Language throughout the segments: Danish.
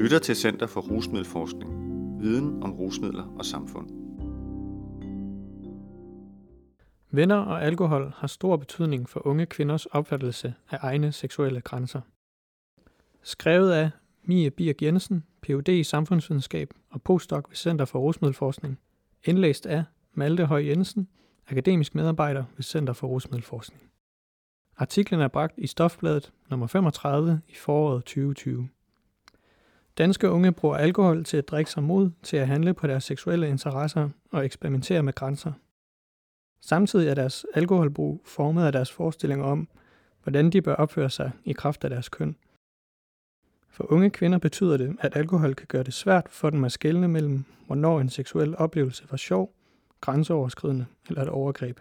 lytter til Center for Rusmiddelforskning. Viden om rusmidler og samfund. Venner og alkohol har stor betydning for unge kvinders opfattelse af egne seksuelle grænser. Skrevet af Mie Birk Jensen, Ph.D. i samfundsvidenskab og postdoc ved Center for Rusmiddelforskning. Indlæst af Malte Høj Jensen, akademisk medarbejder ved Center for Rusmiddelforskning. Artiklen er bragt i Stofbladet nummer 35 i foråret 2020. Danske unge bruger alkohol til at drikke sig mod til at handle på deres seksuelle interesser og eksperimentere med grænser. Samtidig er deres alkoholbrug formet af deres forestillinger om, hvordan de bør opføre sig i kraft af deres køn. For unge kvinder betyder det, at alkohol kan gøre det svært for dem at skelne mellem, hvornår en seksuel oplevelse var sjov, grænseoverskridende eller et overgreb.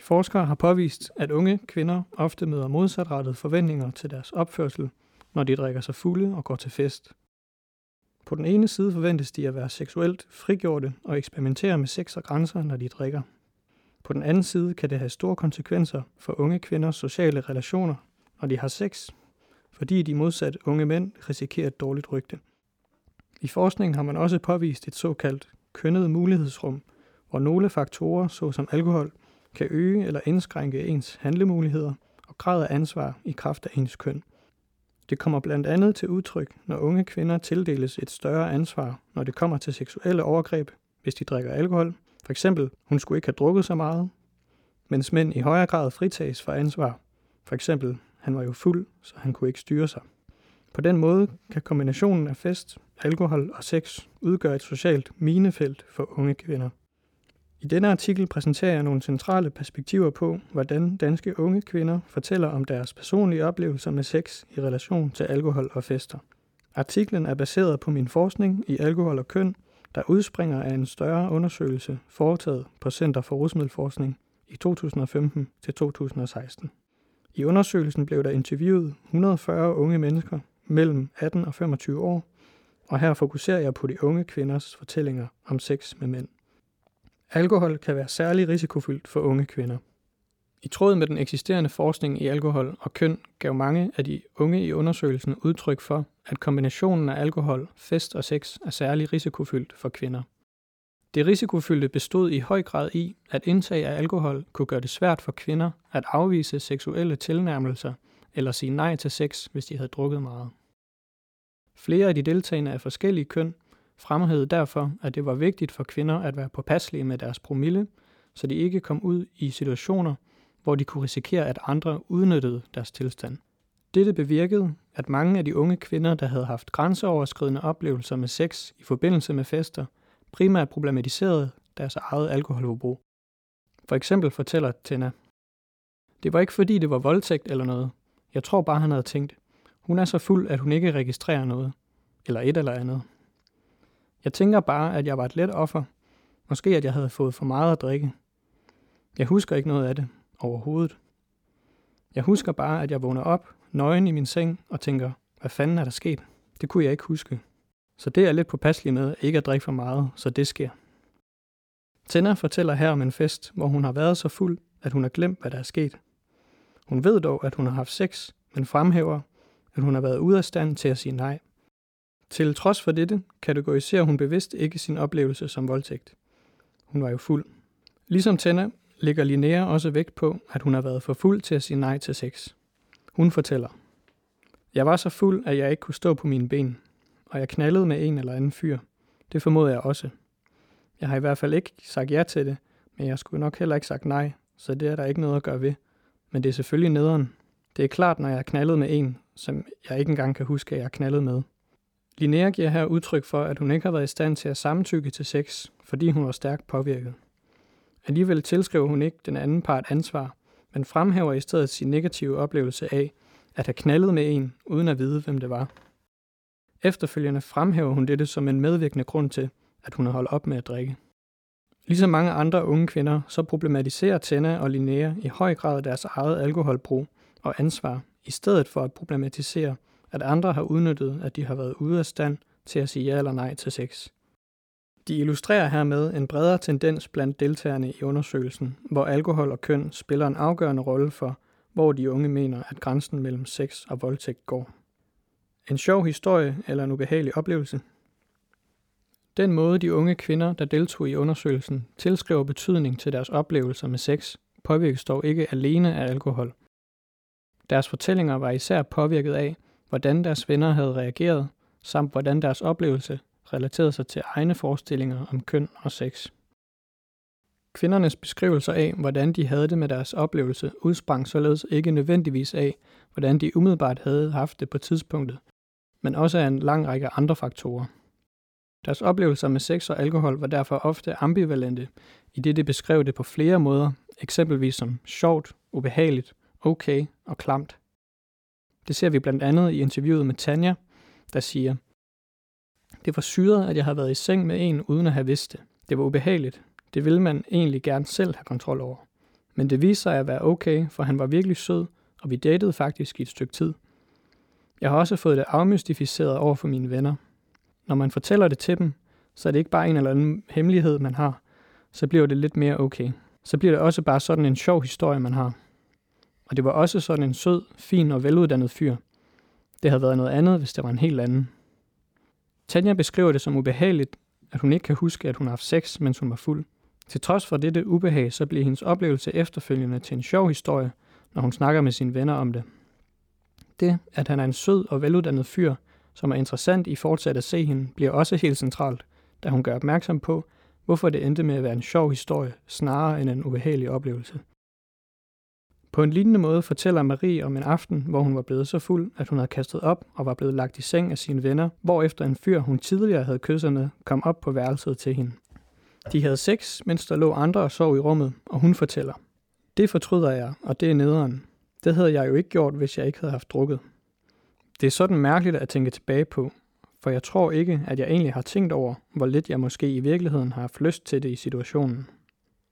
Forskere har påvist, at unge kvinder ofte møder modsatrettede forventninger til deres opførsel, når de drikker sig fulde og går til fest. På den ene side forventes de at være seksuelt frigjorte og eksperimentere med sex og grænser, når de drikker. På den anden side kan det have store konsekvenser for unge kvinders sociale relationer, når de har sex, fordi de modsat unge mænd risikerer et dårligt rygte. I forskningen har man også påvist et såkaldt kønnet mulighedsrum, hvor nogle faktorer, såsom alkohol, kan øge eller indskrænke ens handlemuligheder og grad af ansvar i kraft af ens køn. Det kommer blandt andet til udtryk, når unge kvinder tildeles et større ansvar, når det kommer til seksuelle overgreb, hvis de drikker alkohol. For eksempel, hun skulle ikke have drukket så meget, mens mænd i højere grad fritages for ansvar. For eksempel, han var jo fuld, så han kunne ikke styre sig. På den måde kan kombinationen af fest, alkohol og sex udgøre et socialt minefelt for unge kvinder. I denne artikel præsenterer jeg nogle centrale perspektiver på, hvordan danske unge kvinder fortæller om deres personlige oplevelser med sex i relation til alkohol og fester. Artiklen er baseret på min forskning i alkohol og køn, der udspringer af en større undersøgelse foretaget på Center for Rusmiddelforskning i 2015 til 2016. I undersøgelsen blev der interviewet 140 unge mennesker mellem 18 og 25 år, og her fokuserer jeg på de unge kvinders fortællinger om sex med mænd. Alkohol kan være særlig risikofyldt for unge kvinder. I tråd med den eksisterende forskning i alkohol og køn gav mange af de unge i undersøgelsen udtryk for, at kombinationen af alkohol, fest og sex er særlig risikofyldt for kvinder. Det risikofyldte bestod i høj grad i, at indtag af alkohol kunne gøre det svært for kvinder at afvise seksuelle tilnærmelser eller sige nej til sex, hvis de havde drukket meget. Flere af de deltagende af forskellige køn fremhævede derfor, at det var vigtigt for kvinder at være påpasselige med deres promille, så de ikke kom ud i situationer, hvor de kunne risikere, at andre udnyttede deres tilstand. Dette bevirkede, at mange af de unge kvinder, der havde haft grænseoverskridende oplevelser med sex i forbindelse med fester, primært problematiserede deres eget alkoholforbrug. For eksempel fortæller Tina, det var ikke fordi, det var voldtægt eller noget. Jeg tror bare, han havde tænkt, hun er så fuld, at hun ikke registrerer noget. Eller et eller andet. Jeg tænker bare, at jeg var et let offer. Måske at jeg havde fået for meget at drikke. Jeg husker ikke noget af det overhovedet. Jeg husker bare, at jeg vågner op, nøgen i min seng og tænker, hvad fanden er der sket? Det kunne jeg ikke huske. Så det er lidt påpasselig med ikke at drikke for meget, så det sker. Tina fortæller her om en fest, hvor hun har været så fuld, at hun har glemt, hvad der er sket. Hun ved dog, at hun har haft sex, men fremhæver, at hun har været ude af stand til at sige nej. Til trods for dette kategoriserer hun bevidst ikke sin oplevelse som voldtægt. Hun var jo fuld. Ligesom Tenna lægger Linnea også vægt på, at hun har været for fuld til at sige nej til sex. Hun fortæller, Jeg var så fuld, at jeg ikke kunne stå på mine ben, og jeg knaldede med en eller anden fyr. Det formoder jeg også. Jeg har i hvert fald ikke sagt ja til det, men jeg skulle nok heller ikke sagt nej, så det er der ikke noget at gøre ved. Men det er selvfølgelig nederen. Det er klart, når jeg har knaldet med en, som jeg ikke engang kan huske, at jeg har knaldet med. Linnea giver her udtryk for, at hun ikke har været i stand til at samtykke til sex, fordi hun var stærkt påvirket. Alligevel tilskriver hun ikke den anden part ansvar, men fremhæver i stedet sin negative oplevelse af at have knaldet med en, uden at vide, hvem det var. Efterfølgende fremhæver hun dette som en medvirkende grund til, at hun har holdt op med at drikke. Ligesom mange andre unge kvinder, så problematiserer Tenna og Linnea i høj grad deres eget alkoholbrug og ansvar, i stedet for at problematisere, at andre har udnyttet, at de har været ude af stand til at sige ja eller nej til sex. De illustrerer hermed en bredere tendens blandt deltagerne i undersøgelsen, hvor alkohol og køn spiller en afgørende rolle for, hvor de unge mener, at grænsen mellem sex og voldtægt går. En sjov historie eller en ubehagelig oplevelse? Den måde, de unge kvinder, der deltog i undersøgelsen, tilskriver betydning til deres oplevelser med sex, påvirkes dog ikke alene af alkohol. Deres fortællinger var især påvirket af, hvordan deres venner havde reageret, samt hvordan deres oplevelse relaterede sig til egne forestillinger om køn og sex. Kvindernes beskrivelser af, hvordan de havde det med deres oplevelse, udsprang således ikke nødvendigvis af, hvordan de umiddelbart havde haft det på tidspunktet, men også af en lang række andre faktorer. Deres oplevelser med sex og alkohol var derfor ofte ambivalente, i det de beskrev det på flere måder, eksempelvis som sjovt, ubehageligt, okay og klamt. Det ser vi blandt andet i interviewet med Tanja, der siger, Det var syret, at jeg har været i seng med en uden at have vidst det. Det var ubehageligt. Det ville man egentlig gerne selv have kontrol over. Men det viste sig at være okay, for han var virkelig sød, og vi datede faktisk i et stykke tid. Jeg har også fået det afmystificeret over for mine venner. Når man fortæller det til dem, så er det ikke bare en eller anden hemmelighed, man har. Så bliver det lidt mere okay. Så bliver det også bare sådan en sjov historie, man har. Og det var også sådan en sød, fin og veluddannet fyr. Det havde været noget andet, hvis det var en helt anden. Tanja beskriver det som ubehageligt, at hun ikke kan huske, at hun har haft sex, mens hun var fuld. Til trods for dette ubehag, så bliver hendes oplevelse efterfølgende til en sjov historie, når hun snakker med sine venner om det. Det, at han er en sød og veluddannet fyr, som er interessant i fortsat at se hende, bliver også helt centralt, da hun gør opmærksom på, hvorfor det endte med at være en sjov historie, snarere end en ubehagelig oplevelse. På en lignende måde fortæller Marie om en aften, hvor hun var blevet så fuld, at hun havde kastet op og var blevet lagt i seng af sine venner, hvorefter en fyr, hun tidligere havde kysset med, kom op på værelset til hende. De havde sex, mens der lå andre og sov i rummet, og hun fortæller. Det fortryder jeg, og det er nederen. Det havde jeg jo ikke gjort, hvis jeg ikke havde haft drukket. Det er sådan mærkeligt at tænke tilbage på, for jeg tror ikke, at jeg egentlig har tænkt over, hvor lidt jeg måske i virkeligheden har haft lyst til det i situationen.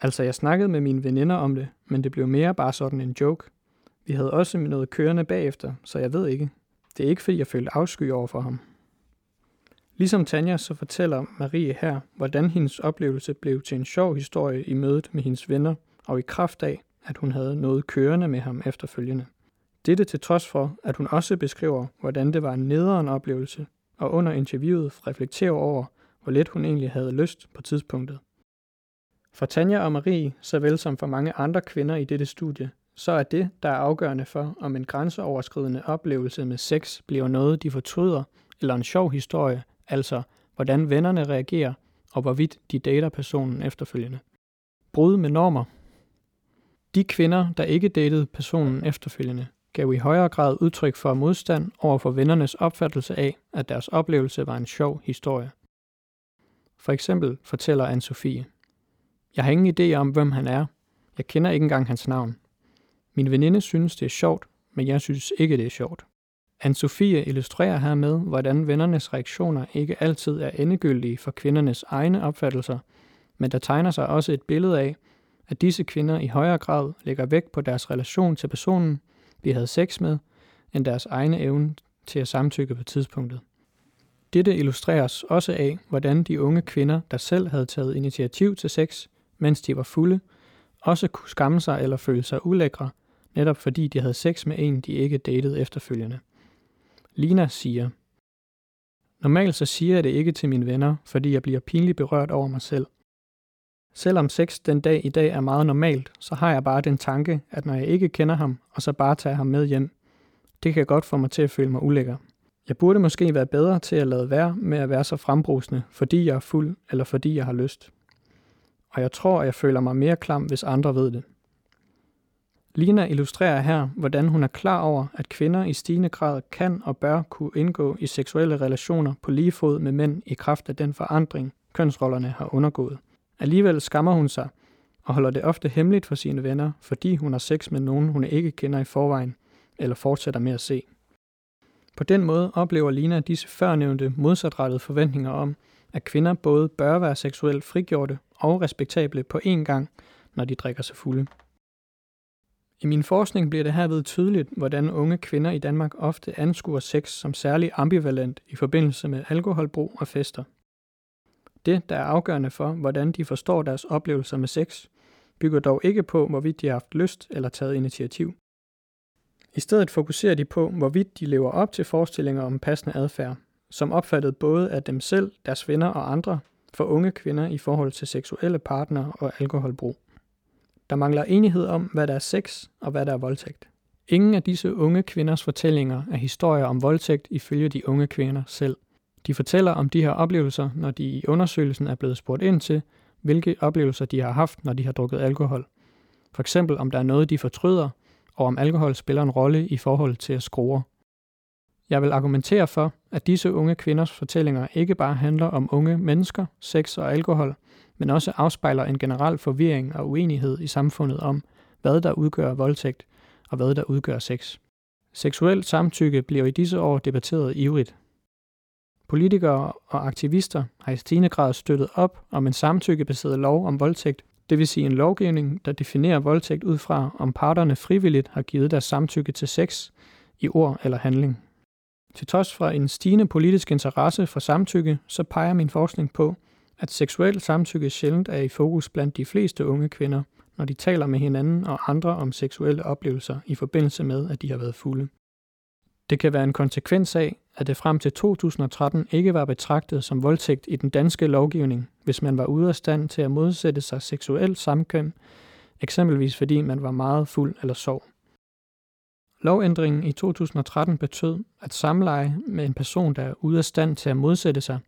Altså, jeg snakkede med mine veninder om det, men det blev mere bare sådan en joke. Vi havde også noget kørende bagefter, så jeg ved ikke. Det er ikke, fordi jeg følte afsky over for ham. Ligesom Tanja så fortæller Marie her, hvordan hendes oplevelse blev til en sjov historie i mødet med hendes venner, og i kraft af, at hun havde noget kørende med ham efterfølgende. Dette til trods for, at hun også beskriver, hvordan det var en nederen oplevelse, og under interviewet reflekterer over, hvor lidt hun egentlig havde lyst på tidspunktet. For Tanja og Marie, såvel som for mange andre kvinder i dette studie, så er det, der er afgørende for, om en grænseoverskridende oplevelse med sex bliver noget, de fortryder, eller en sjov historie, altså hvordan vennerne reagerer, og hvorvidt de dater personen efterfølgende. Brud med normer. De kvinder, der ikke datede personen efterfølgende, gav i højere grad udtryk for modstand over for vennernes opfattelse af, at deres oplevelse var en sjov historie. For eksempel fortæller Anne-Sophie. Jeg har ingen idé om, hvem han er. Jeg kender ikke engang hans navn. Min veninde synes, det er sjovt, men jeg synes ikke, det er sjovt. Anne-Sophie illustrerer hermed, hvordan vennernes reaktioner ikke altid er endegyldige for kvindernes egne opfattelser, men der tegner sig også et billede af, at disse kvinder i højere grad lægger vægt på deres relation til personen, de havde sex med, end deres egne evne til at samtykke på tidspunktet. Dette illustreres også af, hvordan de unge kvinder, der selv havde taget initiativ til sex, mens de var fulde, også kunne skamme sig eller føle sig ulækre, netop fordi de havde sex med en, de ikke datede efterfølgende. Lina siger, Normalt så siger jeg det ikke til mine venner, fordi jeg bliver pinligt berørt over mig selv. Selvom sex den dag i dag er meget normalt, så har jeg bare den tanke, at når jeg ikke kender ham, og så bare tager ham med hjem, det kan godt få mig til at føle mig ulækker. Jeg burde måske være bedre til at lade være med at være så frembrusende, fordi jeg er fuld, eller fordi jeg har lyst og jeg tror, at jeg føler mig mere klam, hvis andre ved det. Lina illustrerer her, hvordan hun er klar over, at kvinder i stigende grad kan og bør kunne indgå i seksuelle relationer på lige fod med mænd i kraft af den forandring, kønsrollerne har undergået. Alligevel skammer hun sig og holder det ofte hemmeligt for sine venner, fordi hun har sex med nogen, hun ikke kender i forvejen, eller fortsætter med at se. På den måde oplever Lina disse førnævnte modsatrettede forventninger om, at kvinder både bør være seksuelt frigjorte og respektable på én gang, når de drikker sig fulde. I min forskning bliver det herved tydeligt, hvordan unge kvinder i Danmark ofte anskuer sex som særlig ambivalent i forbindelse med alkoholbrug og fester. Det, der er afgørende for, hvordan de forstår deres oplevelser med sex, bygger dog ikke på, hvorvidt de har haft lyst eller taget initiativ. I stedet fokuserer de på, hvorvidt de lever op til forestillinger om passende adfærd, som opfattet både af dem selv, deres venner og andre, for unge kvinder i forhold til seksuelle partnere og alkoholbrug. Der mangler enighed om, hvad der er sex og hvad der er voldtægt. Ingen af disse unge kvinders fortællinger er historier om voldtægt ifølge de unge kvinder selv. De fortæller om de her oplevelser, når de i undersøgelsen er blevet spurgt ind til, hvilke oplevelser de har haft, når de har drukket alkohol. For eksempel om der er noget, de fortryder, og om alkohol spiller en rolle i forhold til at skrue. Jeg vil argumentere for, at disse unge kvinders fortællinger ikke bare handler om unge mennesker, sex og alkohol, men også afspejler en generel forvirring og uenighed i samfundet om, hvad der udgør voldtægt og hvad der udgør sex. Seksuelt samtykke bliver i disse år debatteret ivrigt. Politikere og aktivister har i stigende grad støttet op om en samtykkebaseret lov om voldtægt, det vil sige en lovgivning, der definerer voldtægt ud fra, om parterne frivilligt har givet deres samtykke til sex i ord eller handling. Til trods for en stigende politisk interesse for samtykke, så peger min forskning på, at seksuel samtykke sjældent er i fokus blandt de fleste unge kvinder, når de taler med hinanden og andre om seksuelle oplevelser i forbindelse med, at de har været fulde. Det kan være en konsekvens af, at det frem til 2013 ikke var betragtet som voldtægt i den danske lovgivning, hvis man var ude af stand til at modsætte sig seksuel samkøm, eksempelvis fordi man var meget fuld eller sov. Lovændringen i 2013 betød, at samleje med en person, der er ude af stand til at modsætte sig,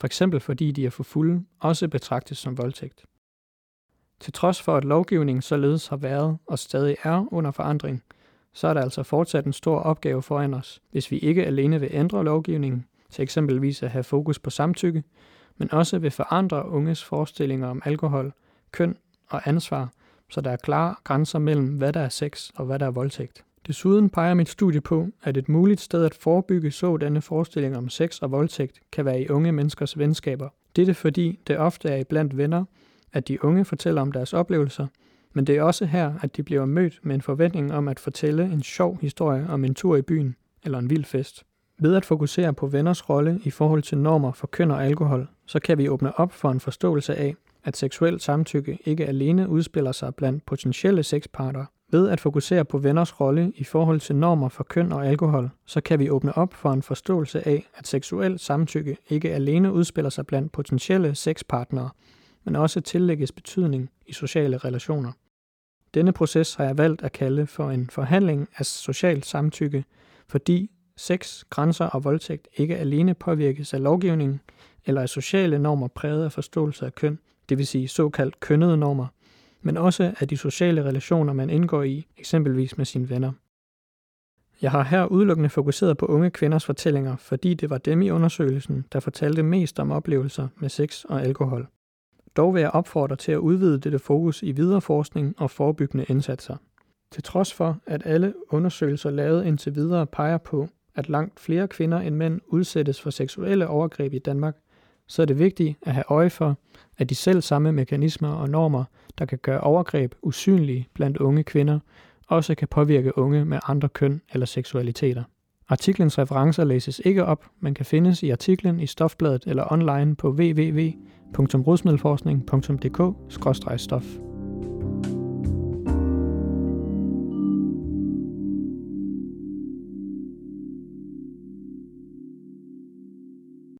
for eksempel fordi de er for fulde, også betragtes som voldtægt. Til trods for, at lovgivningen således har været og stadig er under forandring, så er der altså fortsat en stor opgave foran os, hvis vi ikke alene vil ændre lovgivningen, til eksempelvis at have fokus på samtykke, men også vil forandre unges forestillinger om alkohol, køn og ansvar, så der er klare grænser mellem, hvad der er sex og hvad der er voldtægt. Desuden peger mit studie på, at et muligt sted at forebygge sådanne forestillinger om sex og voldtægt kan være i unge menneskers venskaber. Dette fordi det ofte er blandt venner, at de unge fortæller om deres oplevelser, men det er også her, at de bliver mødt med en forventning om at fortælle en sjov historie om en tur i byen eller en vild fest. Ved at fokusere på venners rolle i forhold til normer for køn og alkohol, så kan vi åbne op for en forståelse af, at seksuel samtykke ikke alene udspiller sig blandt potentielle sexpartnere. Ved at fokusere på venners rolle i forhold til normer for køn og alkohol, så kan vi åbne op for en forståelse af, at seksuel samtykke ikke alene udspiller sig blandt potentielle sexpartnere, men også tillægges betydning i sociale relationer. Denne proces har jeg valgt at kalde for en forhandling af socialt samtykke, fordi sex, grænser og voldtægt ikke alene påvirkes af lovgivningen eller af sociale normer præget af forståelse af køn, det vil sige såkaldt kønnede normer, men også af de sociale relationer, man indgår i, eksempelvis med sine venner. Jeg har her udelukkende fokuseret på unge kvinders fortællinger, fordi det var dem i undersøgelsen, der fortalte mest om oplevelser med sex og alkohol. Dog vil jeg opfordre til at udvide dette fokus i videre forskning og forebyggende indsatser. Til trods for, at alle undersøgelser lavet indtil videre peger på, at langt flere kvinder end mænd udsættes for seksuelle overgreb i Danmark, så er det vigtigt at have øje for, at de selv samme mekanismer og normer, der kan gøre overgreb usynlige blandt unge kvinder, også kan påvirke unge med andre køn eller seksualiteter. Artiklens referencer læses ikke op, men kan findes i artiklen i Stofbladet eller online på www.rusmiddelforskning.dk-stof.